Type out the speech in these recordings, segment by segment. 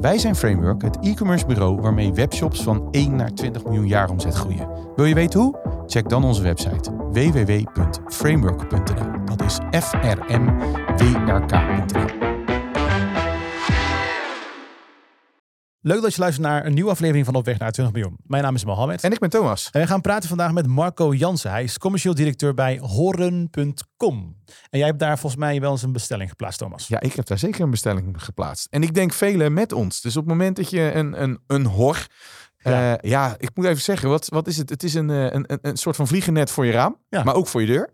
Wij zijn Framework, het e-commerce bureau waarmee webshops van 1 naar 20 miljoen jaar omzet groeien. Wil je weten hoe? Check dan onze website www.framework.nl. Dat is f r m w r k.nl. Leuk dat je luistert naar een nieuwe aflevering van Op weg naar 20 miljoen. Mijn naam is Mohammed. En ik ben Thomas. En we gaan praten vandaag met Marco Jansen. Hij is commercieel directeur bij Horen.com. En jij hebt daar volgens mij wel eens een bestelling geplaatst, Thomas. Ja, ik heb daar zeker een bestelling geplaatst. En ik denk velen met ons. Dus op het moment dat je een, een, een hor ja. Uh, ja, ik moet even zeggen, wat, wat is het? Het is een, een, een, een soort van vliegennet voor je raam, ja. maar ook voor je deur.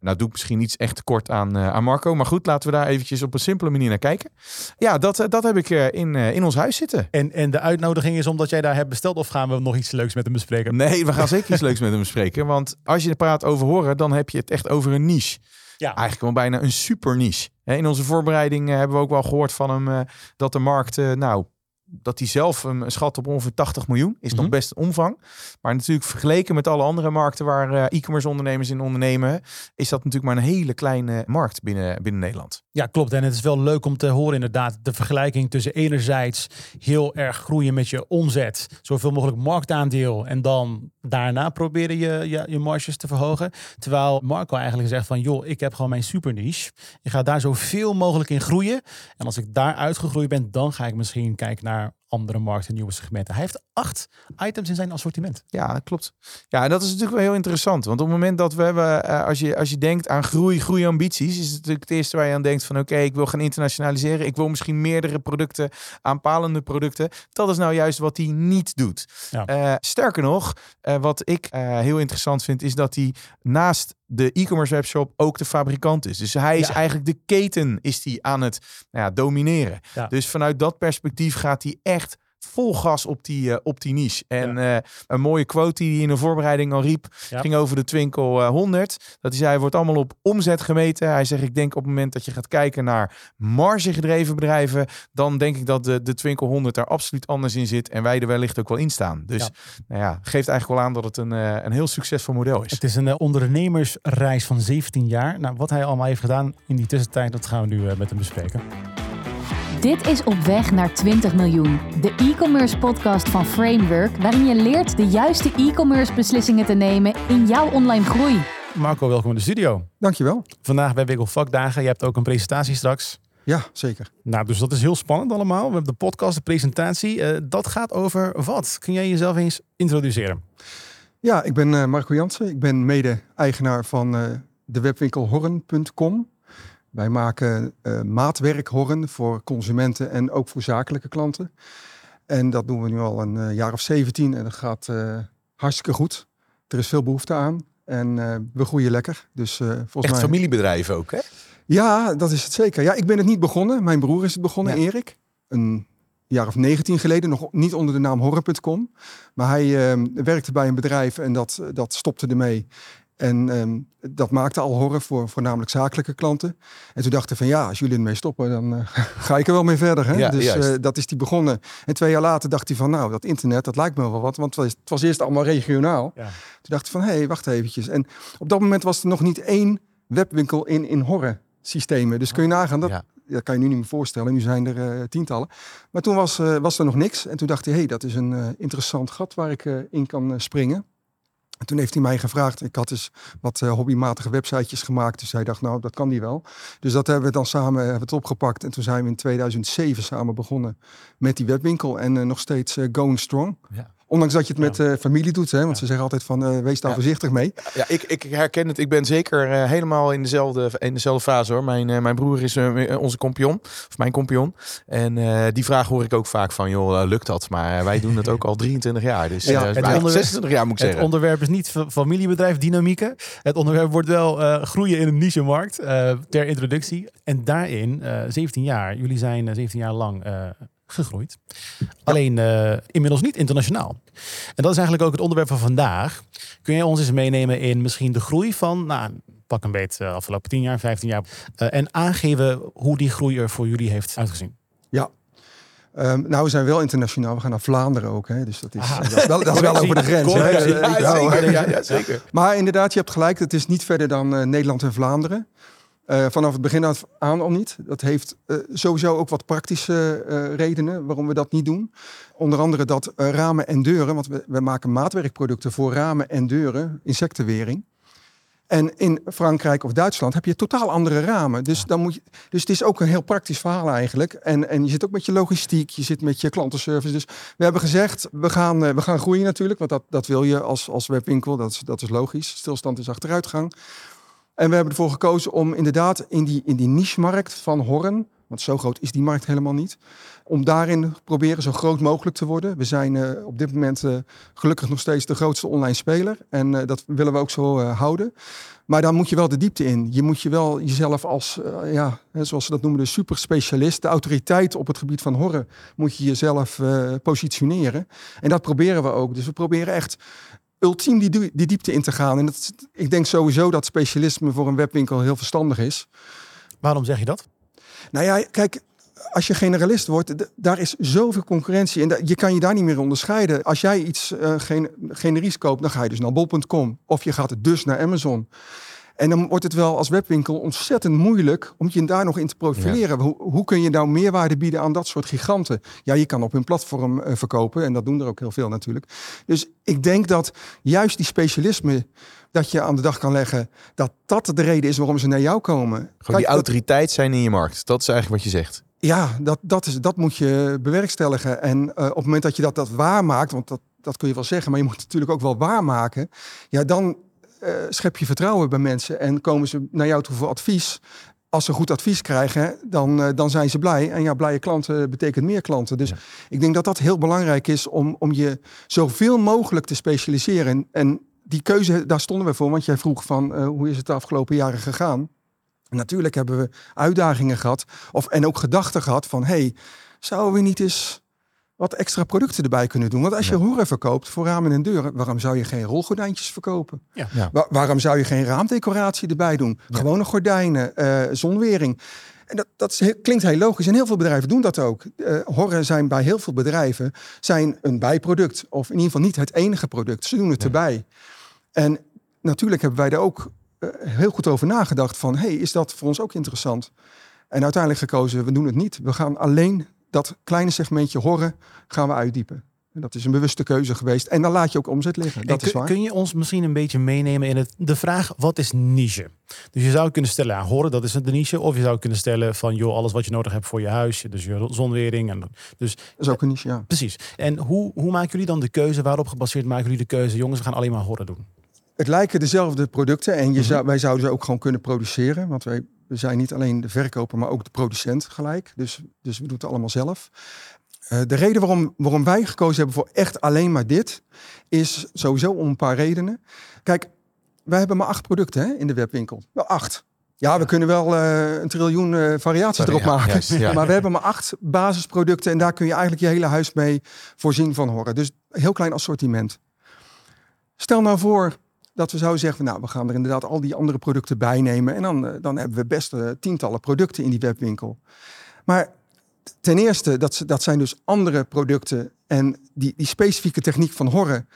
Nou, doe ik misschien iets echt kort aan, uh, aan Marco. Maar goed, laten we daar eventjes op een simpele manier naar kijken. Ja, dat, dat heb ik in, in ons huis zitten. En, en de uitnodiging is omdat jij daar hebt besteld of gaan we nog iets leuks met hem bespreken? Nee, we gaan zeker iets leuks met hem bespreken. Want als je praat over horen, dan heb je het echt over een niche. Ja. Eigenlijk wel bijna een super niche. In onze voorbereiding hebben we ook wel gehoord van hem dat de markt, nou dat hij zelf een schat op ongeveer 80 miljoen. Is nog best een omvang. Maar natuurlijk vergeleken met alle andere markten waar uh, e-commerce ondernemers in ondernemen, is dat natuurlijk maar een hele kleine markt binnen, binnen Nederland. Ja, klopt. En het is wel leuk om te horen inderdaad de vergelijking tussen enerzijds heel erg groeien met je omzet, zoveel mogelijk marktaandeel en dan daarna proberen je, je, je marges te verhogen. Terwijl Marco eigenlijk zegt van joh, ik heb gewoon mijn super niche. Ik ga daar zoveel mogelijk in groeien. En als ik daar uitgegroeid ben, dan ga ik misschien kijken naar are andere markten, nieuwe segmenten. Hij heeft acht items in zijn assortiment. Ja, klopt. Ja, en dat is natuurlijk wel heel interessant. Want op het moment dat we hebben, uh, als, je, als je denkt aan groei, groeiambities, is het natuurlijk het eerste waar je aan denkt van oké, ik wil gaan internationaliseren. Ik wil misschien meerdere producten, aanpalende producten. Dat is nou juist wat hij niet doet. Ja. Uh, sterker nog, uh, wat ik heel interessant vind, is dat hij naast de e-commerce webshop ook de fabrikant is. Dus hij is ja. eigenlijk de keten is die aan het nou ja, domineren. Dus vanuit dat perspectief gaat hij echt vol gas op die, uh, op die niche. En ja. uh, een mooie quote die hij in de voorbereiding al riep, ja. ging over de Twinkel uh, 100. Dat hij zei, wordt allemaal op omzet gemeten. Hij zegt, ik denk op het moment dat je gaat kijken naar margegedreven bedrijven, dan denk ik dat de, de Twinkel 100 daar absoluut anders in zit en wij er wellicht ook wel in staan. Dus ja. Nou ja, geeft eigenlijk wel aan dat het een, een heel succesvol model is. Het is een ondernemersreis van 17 jaar. Nou, wat hij allemaal heeft gedaan in die tussentijd, dat gaan we nu met hem bespreken. Dit is Op weg naar 20 miljoen, de e-commerce podcast van Framework, waarin je leert de juiste e-commerce beslissingen te nemen in jouw online groei. Marco, welkom in de studio. Dankjewel. Vandaag bij Wiggle Vakdagen. Je hebt ook een presentatie straks. Ja, zeker. Nou, dus dat is heel spannend allemaal. We hebben de podcast, de presentatie. Uh, dat gaat over wat? Kun jij jezelf eens introduceren? Ja, ik ben uh, Marco Jansen. Ik ben mede-eigenaar van uh, de webwinkel horren.com. Wij maken uh, maatwerkhorren voor consumenten en ook voor zakelijke klanten. En dat doen we nu al een uh, jaar of 17 en dat gaat uh, hartstikke goed. Er is veel behoefte aan en we groeien lekker. Dus, volgens Echt mij... familiebedrijf ook, hè? Ja, dat is het zeker. Ja, ik ben het niet begonnen. Mijn broer is het begonnen, ja. Erik. Een jaar of 19 geleden, nog niet onder de naam horror.com. Maar hij werkte bij een bedrijf en dat, dat stopte ermee. En um, dat maakte al horror voor voornamelijk zakelijke klanten. En toen dachten van ja, als jullie ermee stoppen, dan uh, ga ik er wel mee verder. Hè? Ja, dus uh, dat is die begonnen. En twee jaar later dacht hij van nou, dat internet, dat lijkt me wel wat. Want het was, eerst allemaal regionaal. Ja. Toen dacht hij van hé, hey, wacht eventjes. En op dat moment was er nog niet één webwinkel in, in horror systemen. Dus kun je nagaan, dat, ja. dat kan je nu niet meer voorstellen. Nu zijn er uh, tientallen. Maar toen was, was er nog niks. En toen dacht hij, hé, hey, dat is een interessant gat waar ik in kan springen. En toen heeft hij mij gevraagd, ik had dus wat uh, hobbymatige websitejes gemaakt. Dus hij dacht, nou, dat kan die wel. Dus dat hebben we dan samen hebben het opgepakt. En toen zijn we in 2007 samen begonnen met die webwinkel. En uh, nog steeds uh, going strong. Ja. Ondanks dat je het met uh, familie doet, hè? want ja. ze zeggen altijd van uh, wees daar ja. voorzichtig mee. Ja, ik, ik herken het. Ik ben zeker uh, helemaal in dezelfde, in dezelfde fase hoor. Mijn, mijn broer is onze kompion, of mijn kompion. En die vraag hoor ik ook vaak van, joh, lukt dat? Maar wij doen het ook al 23 jaar. Dus ja, het onderwerp, 26 jaar moet ik zeggen. Het onderwerp is niet familiebedrijf dynamieken. Het onderwerp wordt wel groeien in een niche-markt ter introductie. En daarin, 17 jaar, jullie zijn 17 jaar lang gegroeid. Alleen uh, inmiddels niet internationaal. En dat is eigenlijk ook het onderwerp van vandaag. Kun je ons eens meenemen in misschien de groei van, nou, pak een beetje uh, afgelopen 10 jaar, 15 jaar. Uh, en aangeven hoe die groei er voor jullie heeft uitgezien. Ja, Um, nou, we zijn wel internationaal. We gaan naar Vlaanderen ook. Hè? Dus dat is, dat is wel, dat is wel over de grens. Hè? Ja, zeker, ja, ja, zeker. Maar inderdaad, je hebt gelijk. Het is niet verder dan Nederland en Vlaanderen. Uh, vanaf het begin aan al niet. Dat heeft uh, sowieso ook wat praktische uh, redenen waarom we dat niet doen. Onder andere dat ramen en deuren, want we, we, maken maatwerkproducten voor ramen en deuren, insectenwering. En in Frankrijk of Duitsland heb je totaal andere ramen. Dus, dan moet je, dus het is ook een heel praktisch verhaal eigenlijk. En, en je zit ook met je logistiek, je zit met je klantenservice. Dus we hebben gezegd, we gaan, we gaan groeien natuurlijk. Want dat, dat wil je als, als webwinkel, dat is, dat is logisch. Stilstand is achteruitgang. En we hebben ervoor gekozen om inderdaad in die, in die niche-markt van Horn, want zo groot is die markt helemaal niet, om daarin proberen zo groot mogelijk te worden. We zijn uh, op dit moment uh, gelukkig nog steeds de grootste online speler en uh, dat willen we ook zo houden. Maar dan moet je wel de diepte in. Je moet je wel jezelf als, ja, zoals ze dat noemen, de superspecialist, de autoriteit op het gebied van horren, moet je jezelf positioneren. En dat proberen we ook. Dus we proberen echt ultiem die, die diepte in te gaan. En dat, ik denk sowieso dat specialisme voor een webwinkel heel verstandig is. Waarom zeg je dat? Nou ja, kijk, als je generalist wordt, daar is zoveel concurrentie en je kan je daar niet meer onderscheiden. Als jij iets uh, gen generisch koopt, dan ga je dus naar bol.com of je gaat dus naar Amazon. En dan wordt het wel als webwinkel ontzettend moeilijk om je daar nog in te profileren. Hoe, hoe, kun je nou meerwaarde bieden aan dat soort giganten? Ja, je kan op hun platform uh, verkopen en dat doen er ook heel veel natuurlijk. Dus ik denk dat juist die specialisme dat je aan de dag kan leggen, dat dat de reden is waarom ze naar jou komen. Gewoon Kijk, die autoriteit zijn in je markt. Dat is eigenlijk wat je zegt. Ja, dat, dat, is, dat moet je bewerkstelligen. En uh, op het moment dat je dat, dat waarmaakt, want dat, dat kun je wel zeggen, maar je moet het natuurlijk ook wel waarmaken. Ja, dan uh, schep je vertrouwen bij mensen en komen ze naar jou toe voor advies. Als ze goed advies krijgen, dan, uh, dan zijn ze blij. En ja, blije klanten betekent meer klanten. Dus ja. ik denk dat dat heel belangrijk is om, om je zoveel mogelijk te specialiseren. En die keuze, daar stonden we voor. Want jij vroeg van uh, hoe is het de afgelopen jaren gegaan? Natuurlijk hebben we uitdagingen gehad. Of, en ook gedachten gehad van, hey, zouden we niet eens wat extra producten erbij kunnen doen. Want als je ja. horen verkoopt voor ramen en deuren, waarom zou je geen rolgordijntjes verkopen? Ja. Ja. Wa waarom zou je geen raamdecoratie erbij doen? Gewone gordijnen, uh, zonwering. En dat, dat is, klinkt heel logisch. En heel veel bedrijven doen dat ook. Uh, horren zijn bij heel veel bedrijven zijn een bijproduct. Of in ieder geval niet het enige product. Ze doen het erbij. En natuurlijk hebben wij er ook uh, heel goed over nagedacht van... hey, is dat voor ons ook interessant? En uiteindelijk gekozen, we doen het niet. We gaan alleen dat kleine segmentje horren gaan we uitdiepen. En dat is een bewuste keuze geweest. En dan laat je ook omzet liggen. Dat kun, is waar. kun je ons misschien een beetje meenemen in het, de vraag, wat is niche? Dus je zou kunnen stellen, ja, horen, dat is de niche. Of je zou kunnen stellen van, joh, alles wat je nodig hebt voor je huis. Dus je zonwering. En, dus, dat is ook een niche, ja. Precies. En hoe, hoe maken jullie dan de keuze? Waarop gebaseerd maken jullie de keuze? Jongens, we gaan alleen maar horen doen. Het lijken dezelfde producten. En je mm -hmm. zou, wij zouden ze ook gewoon kunnen produceren. Want wij we zijn niet alleen de verkoper, maar ook de producent gelijk. Dus, dus we doen het allemaal zelf. Uh, de reden waarom, waarom wij gekozen hebben voor echt alleen maar dit, is sowieso om een paar redenen. Kijk, wij hebben maar acht producten hè, in de webwinkel. Wel acht. Ja, we kunnen wel uh, een triljoen uh, variaties Sorry, erop ja, maken. Yes, ja. Maar we hebben maar acht basisproducten en daar kun je eigenlijk je hele huis mee voorzien van horen. Dus heel klein assortiment. Stel nou voor, dat we zouden zeggen, nou, we gaan er inderdaad al die andere producten bij nemen. En dan, dan hebben we best uh, tientallen producten in die webwinkel. Maar ten eerste, dat, dat zijn dus andere producten. En die, die specifieke techniek van horren,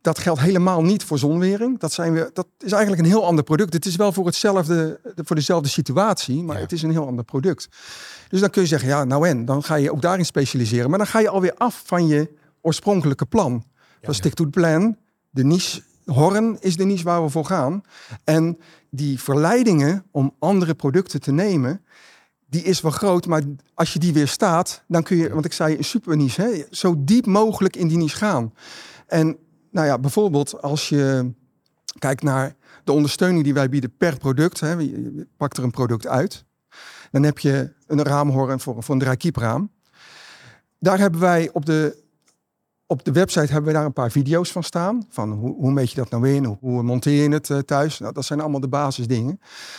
dat geldt helemaal niet voor zonwering. Dat, zijn we, dat is eigenlijk een heel ander product. Het is wel voor, hetzelfde, voor dezelfde situatie, maar ja. het is een heel ander product. Dus dan kun je zeggen, ja, nou en, dan ga je ook daarin specialiseren. Maar dan ga je alweer af van je oorspronkelijke plan. Ja, dat stick to the plan. De niche Horren is de niche waar we voor gaan. En die verleidingen om andere producten te nemen, die is wel groot. Maar als je die weer staat, dan kun je, want ik zei een super niche, hè, zo diep mogelijk in die niche gaan. En nou ja, bijvoorbeeld als je kijkt naar de ondersteuning die wij bieden per product. Hè, je pakt er een product uit. Dan heb je een raamhoorn voor, voor een draaikiepraam. Daar hebben wij op de op de website hebben we daar een paar video's van staan. Van hoe, hoe meet je dat nou in? Hoe, monteer je het uh, thuis? Nou, dat zijn allemaal de basisdingen.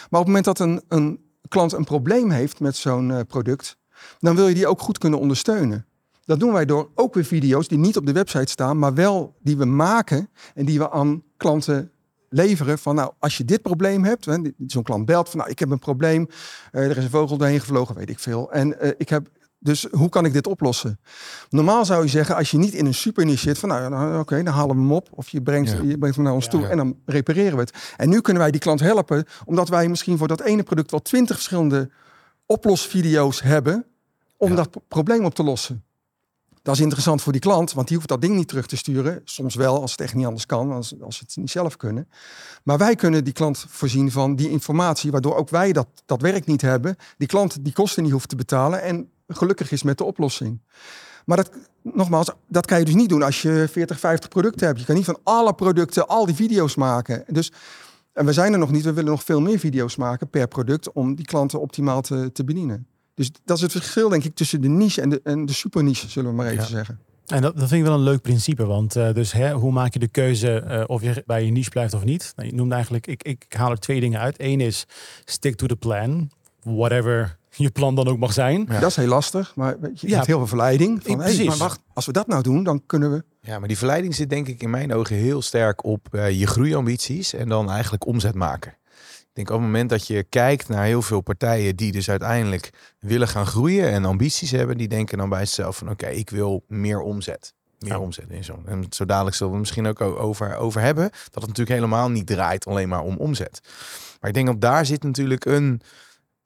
Maar op het moment dat een, een klant een probleem heeft met zo'n uh, product, dan wil je die ook goed kunnen ondersteunen. Dat doen wij door ook weer video's die niet op de website staan, maar wel die we maken en die we aan klanten leveren. Van nou, als je dit probleem hebt, zo'n klant belt van nou, ik heb een probleem, uh, er is een vogel doorheen gevlogen, weet ik veel. En ik heb dus hoe kan ik dit oplossen? Normaal zou je zeggen, als je niet in een super niche zit, van nou, nou oké, dan halen we hem op. Of je brengt, ja. je brengt hem naar ons toe en dan repareren we het. En nu kunnen wij die klant helpen, omdat wij misschien voor dat ene product wel twintig verschillende oplosvideo's hebben om dat probleem op te lossen. Dat is interessant voor die klant, want die hoeft dat ding niet terug te sturen. Soms wel, als het echt niet anders kan, als, als ze het niet zelf kunnen. Maar wij kunnen die klant voorzien van die informatie, waardoor ook wij dat, dat werk niet hebben. Die klant die kosten niet hoeft te betalen en gelukkig is met de oplossing. Maar dat, nogmaals, dat kan je dus niet doen als je 40, 50 producten hebt. Je kan niet van alle producten al die video's maken. Dus, en we zijn er nog niet, we willen nog veel meer video's maken per product om die klanten optimaal te, te bedienen. Dus dat is het verschil, denk ik, tussen de niche en de, en de super niche, zullen we maar even ja. zeggen. En dat, dat vind ik wel een leuk principe, want uh, dus hè, hoe maak je de keuze uh, of je bij je niche blijft of niet? Nou, je noemde eigenlijk, ik, ik haal er twee dingen uit. Eén is stick to the plan, whatever je plan dan ook mag zijn. Ja. Dat is heel lastig, maar je ja. hebt heel veel verleiding. Van, hey, maar wacht, als we dat nou doen, dan kunnen we... Ja, maar die verleiding zit denk ik in mijn ogen heel sterk op uh, je groeiambities en dan eigenlijk omzet maken. Ik denk op het moment dat je kijkt naar heel veel partijen die dus uiteindelijk willen gaan groeien en ambities hebben, die denken dan bij zichzelf van oké, okay, ik wil meer omzet. Meer ja. omzet in zo'n. En zo dadelijk zullen we misschien ook over, over hebben. Dat het natuurlijk helemaal niet draait alleen maar om omzet. Maar ik denk dat daar zit natuurlijk een,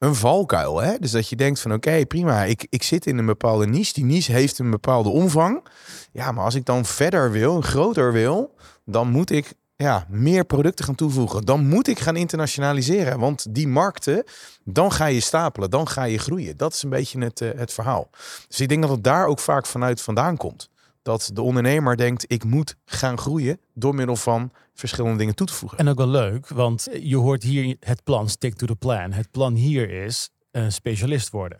een valkuil. Hè? Dus dat je denkt van oké, prima, ik, ik zit in een bepaalde niche. Die niche heeft een bepaalde omvang. Ja, maar als ik dan verder wil, groter wil, dan moet ik ja, meer producten gaan toevoegen. Dan moet ik gaan internationaliseren. Want die markten, dan ga je stapelen, dan ga je groeien. Dat is een beetje het, uh, het verhaal. Dus ik denk dat het daar ook vaak vanuit vandaan komt. Dat de ondernemer denkt, ik moet gaan groeien door middel van verschillende dingen toe te voegen. En ook wel leuk, want je hoort hier het plan, stick to the plan. Het plan hier is een specialist worden.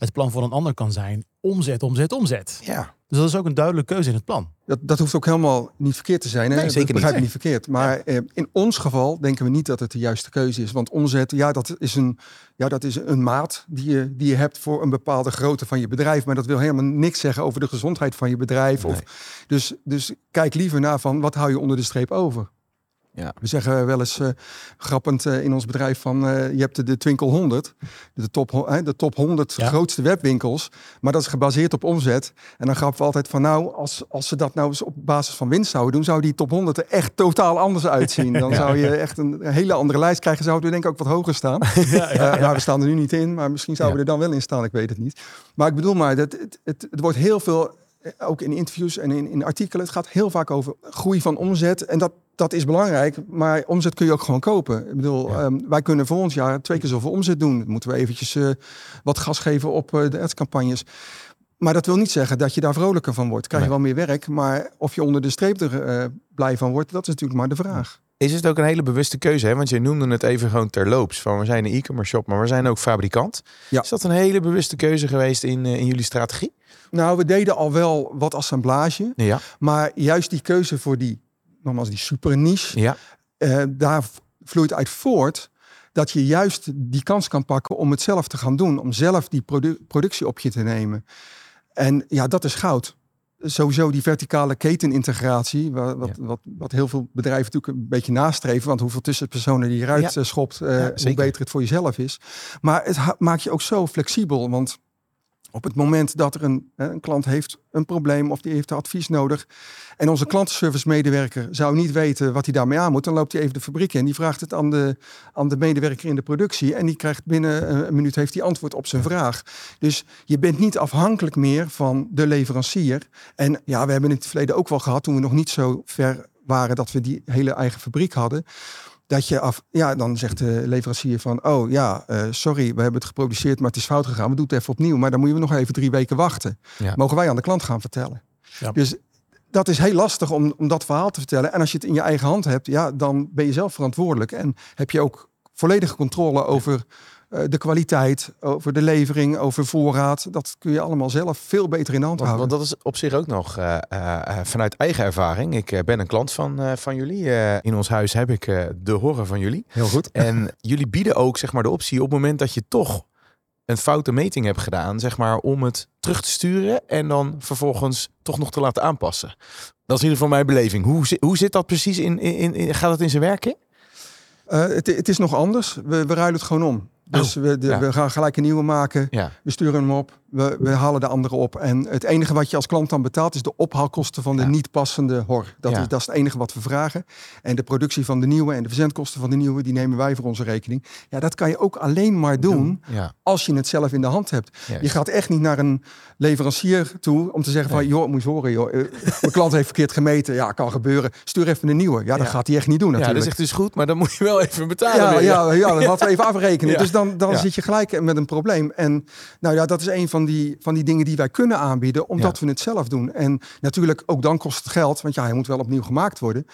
Het plan voor een ander kan zijn omzet, omzet, omzet. Ja. Dus dat is ook een duidelijke keuze in het plan. Dat, dat hoeft ook helemaal niet verkeerd te zijn. Hè? Nee, zeker begrijp niet. verkeerd. Maar ja. in ons geval denken we niet dat het de juiste keuze is. Want omzet, ja, dat is een, ja, dat is een maat die je, die je hebt voor een bepaalde grootte van je bedrijf. Maar dat wil helemaal niks zeggen over de gezondheid van je bedrijf. Nee. Of, dus, dus kijk liever naar van wat hou je onder de streep over. Ja. We zeggen wel eens uh, grappend uh, in ons bedrijf van uh, je hebt de, de Twinkle 100, de top, de top 100 ja. grootste webwinkels, maar dat is gebaseerd op omzet. En dan grappen we altijd van nou, als, als ze dat nou eens op basis van winst zouden doen, zou die top 100 er echt totaal anders uitzien. Dan ja. zou je echt een, een, hele andere lijst krijgen, zouden we denk ik ook wat hoger staan. Ja, nou, we staan er nu niet in, maar misschien zouden we er dan wel in staan, ik weet het niet. Maar ik bedoel maar, dat, het, het, het wordt heel veel ook in interviews en in, in artikelen, het gaat heel vaak over groei van omzet. En dat, dat is belangrijk, maar omzet kun je ook gewoon kopen. Ik bedoel, ja. um, wij kunnen volgend jaar twee keer zoveel omzet doen. Dan moeten we eventjes uh, wat gas geven op uh, de adscampagnes. Maar dat wil niet zeggen dat je daar vrolijker van wordt. Krijg je nee. wel meer werk, maar of je onder de streep er uh, blij van wordt, dat is natuurlijk maar de vraag. Is het ook een hele bewuste keuze? Hè? Want je noemde het even gewoon terloops. Van we zijn een e-commerce shop, maar we zijn ook fabrikant. Ja. Is dat een hele bewuste keuze geweest in, in jullie strategie? Nou, we deden al wel wat assemblage. Ja. Maar juist die keuze voor die, nogmaals, die super niche. Ja. Uh, daar vloeit uit voort dat je juist die kans kan pakken om het zelf te gaan doen. Om zelf die produ productie op je te nemen. En ja, dat is goud. Sowieso die verticale ketenintegratie, wat, wat, ja. wat, wat, heel veel bedrijven natuurlijk een beetje nastreven. Want hoeveel tussenpersonen die eruit ja. schopt, uh, ja, hoe beter het voor jezelf is. Maar het maakt je ook zo flexibel. Want op het moment dat er een, een klant heeft een probleem of die heeft advies nodig en onze klantenservice medewerker zou niet weten wat hij daarmee aan moet, dan loopt hij even de fabriek in. Die vraagt het aan de, aan de medewerker in de productie en die krijgt binnen een minuut heeft hij antwoord op zijn vraag. Dus je bent niet afhankelijk meer van de leverancier. En ja, we hebben in het verleden ook wel gehad toen we nog niet zo ver waren dat we die hele eigen fabriek hadden dat je af, ja, dan zegt de leverancier van, oh ja, uh, sorry, we hebben het geproduceerd, maar het is fout gegaan. We doen het even opnieuw, maar dan moet je nog even drie weken wachten. Ja. Mogen wij aan de klant gaan vertellen. Ja. Dus dat is heel lastig om, om dat verhaal te vertellen. En als je het in je eigen hand hebt, ja, dan ben je zelf verantwoordelijk en heb je ook volledige controle over de kwaliteit, over de levering, over voorraad. Dat kun je allemaal zelf veel beter in de hand want, houden. Want dat is op zich ook nog uh, uh, vanuit eigen ervaring. Ik ben een klant van, van jullie. in ons huis heb ik de horen van jullie. Heel goed. En jullie bieden ook zeg maar de optie op het moment dat je toch een foute meting heb gedaan, zeg maar, om het terug te sturen en dan vervolgens toch nog te laten aanpassen. Dat is in ieder geval mijn beleving. Hoe, zi- hoe zit dat precies in, in, in gaat dat in zijn werk? in? Eh, het, het is nog anders. We, we ruilen het gewoon om. Dus we, de- ja. we gaan gelijk een nieuwe maken. Ja, We sturen hem op. We, we halen de andere op. En het enige wat je als klant dan betaalt is de ophaalkosten van de Ja. niet passende hor. Dat, Ja. is, dat is het enige wat we vragen. En de productie van de nieuwe en de verzendkosten van de nieuwe, die nemen wij voor onze rekening. Ja, dat kan je ook alleen maar doen ja, als je het zelf in de hand hebt. juist. Je gaat echt niet naar een leverancier toe om te zeggen van, joh, moet je horen, joh, eh, mijn klant heeft verkeerd gemeten. Ja, kan gebeuren. Stuur even een nieuwe. Ja, dat Ja. gaat hij echt niet doen ja, natuurlijk. dat is echt dus goed, maar dan moet je wel even betalen. Ja, ja, ja, dat laten we even afrekenen. Ja. Dus dan, dan Ja. zit je gelijk met een probleem. En nou ja, dat is een van die, van die dingen die wij kunnen aanbieden, omdat we het zelf doen. En natuurlijk, ook dan kost het geld, want ja, hij moet wel opnieuw gemaakt worden.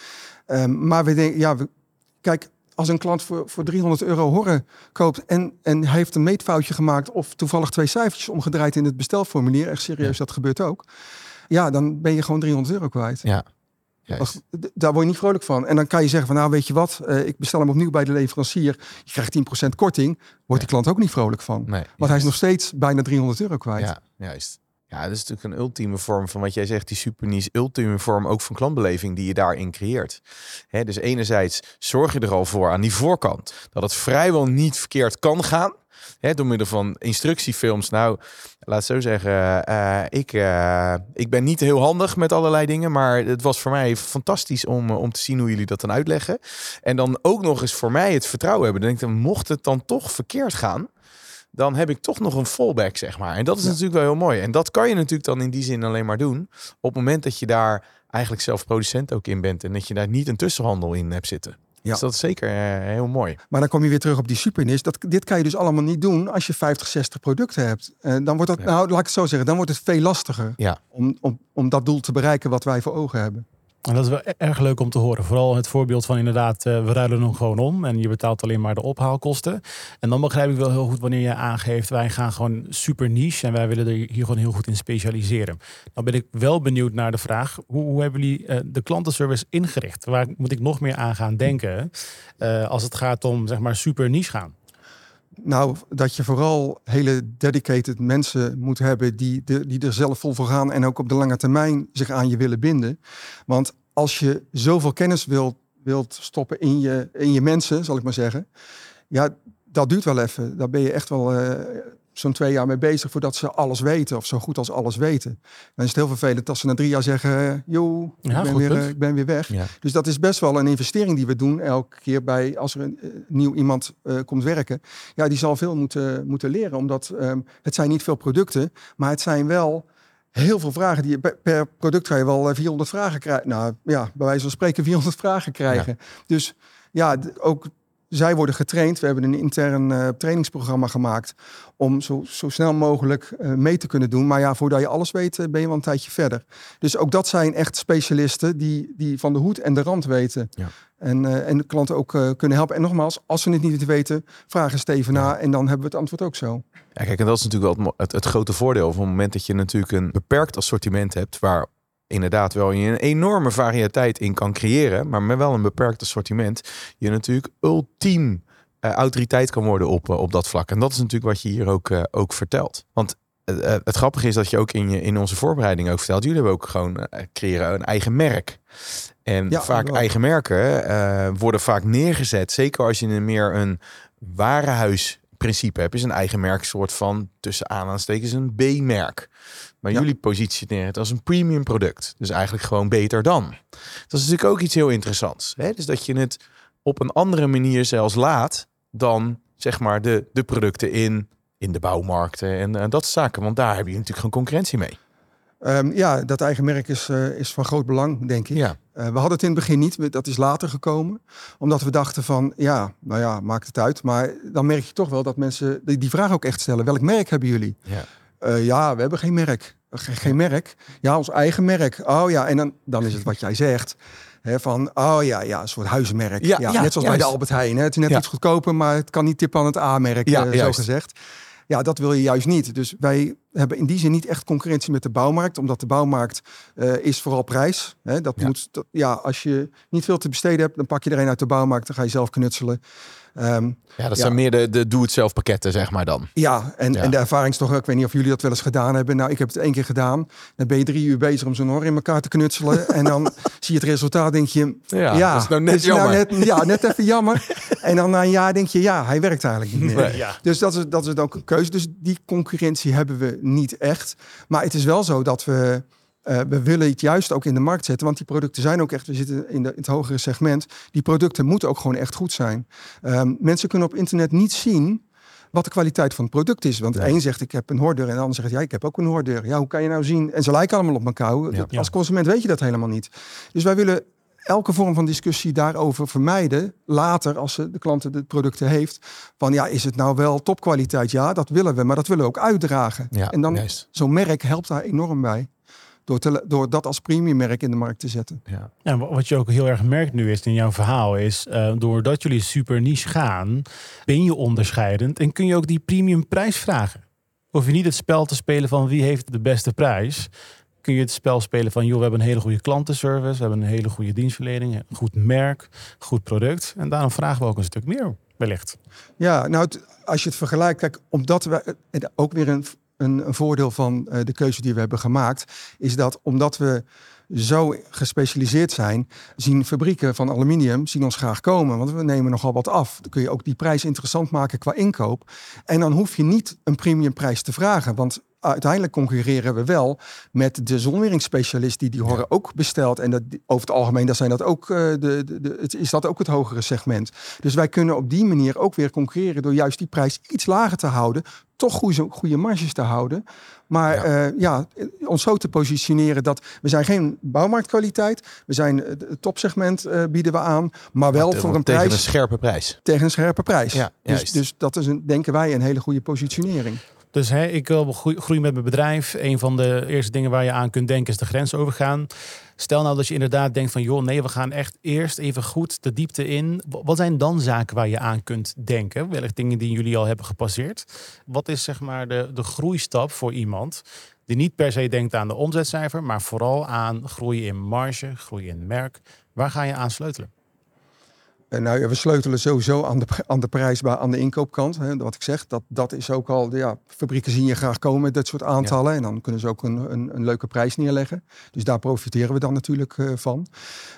Ehm, maar we denken, ja, we, kijk, als een klant voor, voor 300 euro horren koopt en, en hij heeft een meetfoutje gemaakt of toevallig twee cijfertjes omgedraaid in het bestelformulier, echt serieus, dat gebeurt ook. Ja, dan ben je gewoon 300 euro kwijt. Ja, juist. Daar word je niet vrolijk van. En dan kan je zeggen van nou weet je wat, eh, ik bestel hem opnieuw bij de leverancier. Je krijgt 10% korting. Wordt die klant ook niet vrolijk van. Nee, Want hij is nog steeds bijna 300 euro kwijt. Ja, juist. Ja, dat is natuurlijk een ultieme vorm van wat jij zegt, die superniche, ultieme vorm ook van klantbeleving die je daarin creëert. Hè, dus enerzijds zorg je er al voor aan die voorkant dat het vrijwel niet verkeerd kan gaan. Hè, door middel van instructiefilms. Nou, laat zo zeggen, eh, ik, eh, ik ben niet heel handig met allerlei dingen, maar het was voor mij fantastisch om, eh, om te zien hoe jullie dat dan uitleggen. En dan ook nog eens voor mij het vertrouwen hebben. Dan denk ik, dan mocht het dan toch verkeerd gaan, dan heb ik toch nog een fallback, zeg maar. En dat is Ja. natuurlijk wel heel mooi. En dat kan je natuurlijk dan in die zin alleen maar doen op het moment dat je daar eigenlijk zelf producent ook in bent en dat je daar niet een tussenhandel in hebt zitten. Ja. Dus dat is zeker eh, heel mooi. Maar dan kom je weer terug op die supernis. Dat, dit kan je dus allemaal niet doen als je 50, 60 producten hebt. En dan wordt dat, Ja. nou laat ik het zo zeggen, dan wordt het veel lastiger Ja. om, om, om dat doel te bereiken wat wij voor ogen hebben. En dat is wel e- erg leuk om te horen. Vooral het voorbeeld van inderdaad, eh, we ruilen hem gewoon om en je betaalt alleen maar de ophaalkosten. En dan begrijp ik wel heel goed wanneer je aangeeft, wij gaan gewoon super niche en wij willen er hier gewoon heel goed in specialiseren. Dan ben ik wel benieuwd naar de vraag, hoe, hoe hebben jullie eh, de klantenservice ingericht? Waar moet ik nog meer aan gaan denken eh, als het gaat om zeg maar super niche gaan? Nou, dat je vooral hele dedicated mensen moet hebben die, die er zelf vol voor gaan en ook op de lange termijn zich aan je willen binden. Want als je zoveel kennis wilt, wilt stoppen in je, in je mensen, zal ik maar zeggen, ja, dat duurt wel even. Daar ben je echt wel eh, zo'n twee jaar mee bezig voordat ze alles weten of zo goed als alles weten. Dan is het heel vervelend als ze na drie jaar zeggen, eh, joh, Ja, ik, ben weer, eh, ik ben weer weg. Ja. Dus dat is best wel een investering die we doen elke keer bij als er een eh, nieuw iemand komt werken. Ja, die zal veel moeten, moeten leren, omdat ehm, het zijn niet veel producten, maar het zijn wel heel veel vragen die je per, product ga je wel eh, 400 vragen krijgen. Nou ja, bij wijze van spreken 400 vragen krijgen. Dus ja, ook zij worden getraind. We hebben een intern eh, trainingsprogramma gemaakt om zo, zo snel mogelijk eh, mee te kunnen doen. Maar ja, voordat je alles weet, eh, ben je wel een tijdje verder. Dus ook dat zijn echt specialisten die, die van de hoed en de rand weten. Ja. En, en de klanten ook kunnen helpen. En nogmaals, als ze het niet weten, vragen Steven na. En dan hebben we het antwoord ook zo. Ja, kijk, en dat is natuurlijk wel het, het, het grote voordeel van het moment dat je natuurlijk een beperkt assortiment hebt, waar inderdaad wel je een enorme variëteit in kan creëren, maar met wel een beperkt assortiment, je natuurlijk ultiem eh, autoriteit kan worden op, eh, op dat vlak. En dat is natuurlijk wat je hier ook, eh, ook vertelt. Want het grappige is dat je ook in, je, in onze voorbereiding ook vertelt, jullie hebben ook gewoon creëren een eigen merk. En Ja, vaak wel. eigen merken worden vaak neergezet, zeker als je een meer een warenhuisprincipe hebt, is een eigen merk soort van tussen aanhalingstekens een B-merk. Maar Ja. jullie positioneren het als een premium product. Dus eigenlijk gewoon beter dan. Dat is natuurlijk ook iets heel interessants. Hè? Dus dat je het op een andere manier zelfs laat dan zeg maar de, de producten in, in de bouwmarkten en, en dat soort zaken. Want daar heb je natuurlijk gewoon concurrentie mee. Ehm, ja, dat eigen merk is, eh, is van groot belang, denk ik. Ja, Eh, we hadden het in het begin niet, dat is later gekomen. Omdat we dachten van, ja, nou ja, maakt het uit. Maar dan merk je toch wel dat mensen die, die vraag ook echt stellen. Welk merk hebben jullie? ja. Eh, ja, we hebben geen merk. Ge- geen merk? Ja, ons eigen merk. Oh ja, en dan, dan is het wat jij zegt. Van, oh ja, ja, een soort huismerk. Ja, Ja, ja, net zoals bij de. Albert Heijn. Hè. Het is net Ja. iets goedkoper, maar het kan niet tippen aan het A-merk, Ja, eh, zo gezegd. Ja, dat wil je juist niet. Dus wij hebben in die zin niet echt concurrentie met de bouwmarkt, omdat de bouwmarkt uh, is vooral prijs. Hè, dat moet, dat, ja, als je niet veel te besteden hebt, dan pak je er een uit de bouwmarkt, dan ga je zelf knutselen. Um, ja, dat zijn meer de, de doe-het-zelf pakketten, zeg maar dan. Ja en, en de ervaring is toch, ik weet niet of jullie dat wel eens gedaan hebben. Nou, ik heb het één keer gedaan. Dan ben je drie uur bezig om zo'n hor in elkaar te knutselen. en dan zie je het resultaat, denk je, ja, ja dat is nou net is nou jammer. Nou net, ja, net even jammer. en dan na een jaar denk je, ja, hij werkt eigenlijk niet meer. Dus dat is, dat is ook een keuze. Dus die concurrentie hebben we niet echt. Maar het is wel zo dat we uh, we willen het juist ook in de markt zetten, want die producten zijn ook echt, we zitten in, de, in het hogere segment, die producten moeten ook gewoon echt goed zijn. Um, mensen kunnen op internet niet zien wat de kwaliteit van het product is. Want de een zegt ik heb een hoordeur en de ander zegt ja ik heb ook een hoordeur. Ja hoe kan je nou zien? En ze lijken allemaal op elkaar. Ja. Als consument weet je dat helemaal niet. Dus wij willen elke vorm van discussie daarover vermijden. Later, als de klant de producten heeft. Van ja, is het nou wel topkwaliteit? Ja, dat willen we, maar dat willen we ook uitdragen. Ja, en dan zo'n merk helpt daar enorm bij. Door, te, door dat als premiummerk in de markt te zetten. Ja. En wat je ook heel erg merkt nu is in jouw verhaal is, uh, doordat jullie super niche gaan, ben je onderscheidend en kun je ook die premium prijs vragen. Hoef je niet het spel te spelen van wie heeft de beste prijs. Kun je het spel spelen van, joh, we hebben een hele goede klantenservice, we hebben een hele goede dienstverlening, een goed merk, goed product. En daarom vragen we ook een stuk meer, wellicht. Ja, nou, als je het vergelijkt, kijk, omdat we ook weer een een, een voordeel van uh, de keuze die we hebben gemaakt, is dat omdat we zo gespecialiseerd zijn, zien fabrieken van aluminium zien ons graag komen. Want we nemen nogal wat af. Dan kun je ook die prijs interessant maken qua inkoop. En dan hoef je niet een premiumprijs te vragen. Want uiteindelijk concurreren we wel met de zonweringsspecialist die die horen ook bestelt. En dat, over het algemeen dat zijn dat ook, uh, de, de, de, het, is dat ook het hogere segment. Dus wij kunnen op die manier ook weer concurreren door juist die prijs iets lager te houden. Toch goede, goede marges te houden. Maar ja. Uh, ja, ons zo te positioneren dat we zijn geen bouwmarktkwaliteit. We zijn het topsegment uh, bieden we aan. Maar wel voor een tegen prijs. een scherpe prijs. Tegen een scherpe prijs. Ja, dus, dus dat is een, denken wij een hele goede positionering. Dus hè, ik wil groeien met mijn bedrijf. Een van de eerste dingen waar je aan kunt denken is de grens overgaan. Stel nou dat je inderdaad denkt van joh, nee, we gaan echt eerst even goed de diepte in. Wat zijn dan zaken waar je aan kunt denken? Wellicht dingen die jullie al hebben gepasseerd. Wat is zeg maar de, de groeistap voor iemand die niet per se denkt aan de omzetcijfer, maar vooral aan groeien in marge, groeien in merk. Waar ga je aan sleutelen? Uh, nou ja, we sleutelen sowieso aan de, aan de prijs, aan de inkoopkant. Hè, wat ik zeg, dat, dat is ook al, ja, fabrieken zien je graag komen met dit soort aantallen. En dan kunnen ze ook een, een, een, leuke prijs neerleggen. Dus daar profiteren we dan natuurlijk uh, van.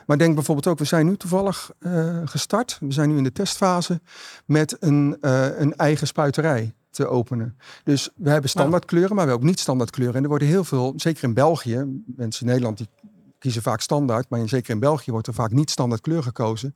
Maar denk bijvoorbeeld ook, we zijn nu toevallig uh, gestart. We zijn nu in de testfase met een, een eigen spuiterij te openen. Dus we hebben standaard kleuren, maar we hebben ook niet standaard kleuren. En er worden heel veel, zeker in België, mensen in Nederland die kiezen vaak standaard, maar zeker in België wordt er vaak niet standaard kleur gekozen.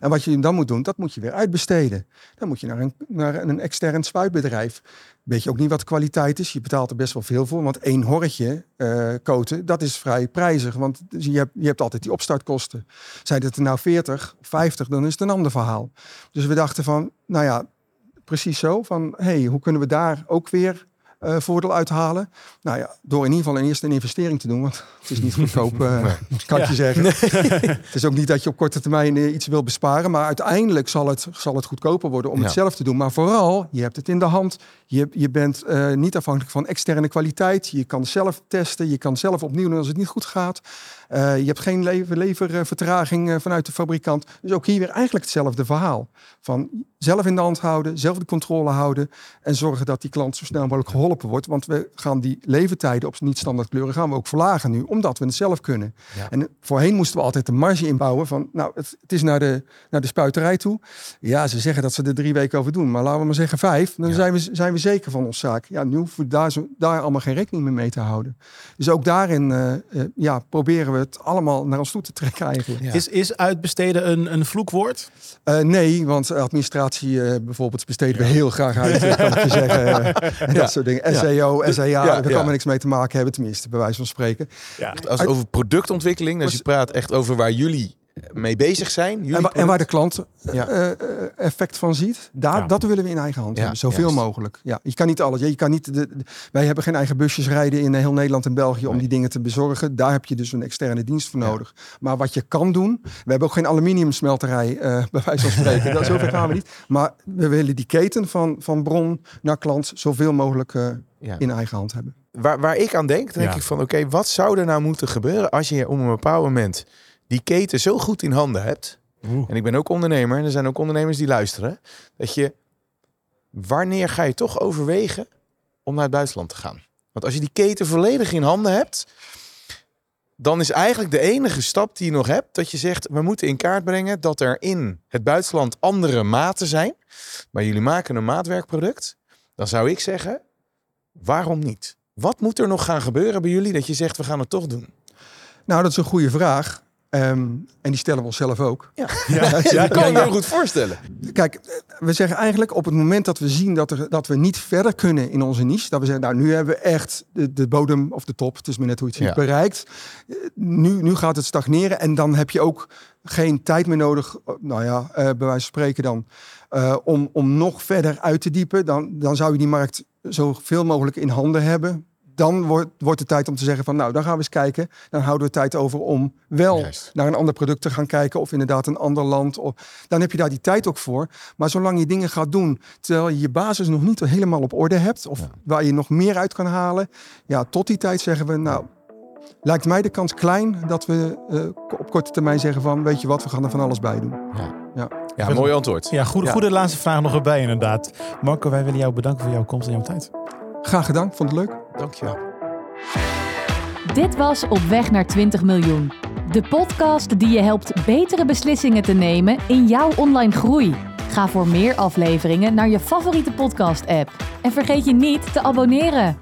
En wat je dan moet doen, dat moet je weer uitbesteden. Dan moet je naar een, naar een extern spuitbedrijf. Weet je ook niet wat de kwaliteit is. Je betaalt er best wel veel voor, want één horretje uh, koten, dat is vrij prijzig. Want je hebt, je hebt altijd die opstartkosten. Zijn het er nou 40, 50, dan is het een ander verhaal. Dus we dachten van, nou ja, precies zo. Van, hey, hoe kunnen we daar ook weer uh, voordeel uithalen. Nou ja, door in ieder geval een eerste een investering te doen, want het is niet goedkoop, uh, kan ik je zeggen. het is ook niet dat je op korte termijn uh, iets wil besparen, maar uiteindelijk zal het, zal het goedkoper worden om het zelf te doen. Maar vooral, je hebt het in de hand. Je, je bent niet afhankelijk van externe kwaliteit. Je kan zelf testen, je kan zelf opnieuw doen als het niet goed gaat. Je hebt geen lever, leververtraging vanuit de fabrikant. Dus ook hier weer eigenlijk hetzelfde verhaal. Van zelf in de hand houden, zelf de controle houden en zorgen dat die klant zo snel mogelijk geholpen wordt. Want we gaan die leeftijden op niet-standaard kleuren gaan we ook verlagen nu, omdat we het zelf kunnen. En voorheen moesten we altijd de marge inbouwen van, nou, het, het, is naar de, naar de spuiterij toe. Ja, ze zeggen dat ze er drie weken over doen, maar laten we maar zeggen vijf. Dan zijn, we, zijn we zeker van ons zaak. Ja, nu hoeven we daar, zo, daar allemaal geen rekening meer mee te houden. Dus ook daarin uh, uh, ja, proberen we het allemaal naar ons toe te trekken eigenlijk. Is, is uitbesteden een, een vloekwoord? Uh, nee, want administratie bijvoorbeeld besteden we heel graag uit, kan ik je zeggen. dat soort dingen. SEO, SEA, ja, daar kan maar niks mee te maken hebben, tenminste, bij wijze van spreken. Als het over productontwikkeling, als je praat echt over waar jullie mee bezig zijn. En, en, waar de klant uh, effect van ziet, daar, dat willen we in eigen hand hebben. Zoveel mogelijk. Ja, je kan niet alles. Je kan niet de, wij hebben geen eigen busjes rijden in heel Nederland en België om die dingen te bezorgen. Daar heb je dus een externe dienst voor nodig. Maar wat je kan doen, we hebben ook geen aluminiumsmelterij, bij wijze van spreken. dat, zoveel gaan we niet. Maar we willen die keten van, van bron naar klant zoveel mogelijk in eigen hand hebben. waar, waar ik aan denk, denk Ja. ik van oké, wat zou er nou moeten gebeuren als je op een bepaald moment die keten zo goed in handen hebt. Oeh. En ik ben ook ondernemer en er zijn ook ondernemers die luisteren. Dat je, wanneer ga je toch overwegen om naar het buitenland te gaan? Want als je die keten volledig in handen hebt, dan is eigenlijk de enige stap die je nog hebt dat je zegt, we moeten in kaart brengen dat er in het buitenland andere maten zijn. Maar jullie maken een maatwerkproduct. Dan zou ik zeggen, waarom niet? Wat moet er nog gaan gebeuren bij jullie dat je zegt, we gaan het toch doen? Nou, dat is een goede vraag. Ehm, en die stellen we onszelf ook. Ja, Ja, dat kan ik me heel goed voorstellen. Kijk, eh, we zeggen eigenlijk op het moment dat we zien dat, er, dat we niet verder kunnen in onze niche. Dat we zeggen, nou nu hebben we echt de, de bodem of de top, het is maar net hoe je het ziet, Ja. bereikt. Eh, Nu, nu gaat het stagneren en dan heb je ook geen tijd meer nodig, eh, nou ja, eh, bij wijze van spreken dan, eh, om, om nog verder uit te diepen. Dan, dan zou je die markt zoveel mogelijk in handen hebben. Dan wordt, wordt het tijd om te zeggen van nou, dan gaan we eens kijken. Dan houden we tijd over om wel Juist. naar een ander product te gaan kijken. Of inderdaad een ander land. Of, dan heb je daar die tijd ook voor. Maar zolang je dingen gaat doen terwijl je je basis nog niet helemaal op orde hebt. Of waar je nog meer uit kan halen. Ja, tot die tijd zeggen we nou... Lijkt mij de kans klein dat we eh, op korte termijn zeggen van... weet je wat, we gaan er van alles bij doen. Ja, mooi antwoord. Ja, goede, Ja. goede laatste vraag nog erbij inderdaad. Marco, wij willen jou bedanken voor jouw komst en jouw tijd. Graag gedaan, vond het leuk. Dankjewel. Dit was Op weg naar 20 miljoen. De podcast die je helpt betere beslissingen te nemen in jouw online groei. Ga voor meer afleveringen naar je favoriete podcast-app. En vergeet je niet te abonneren.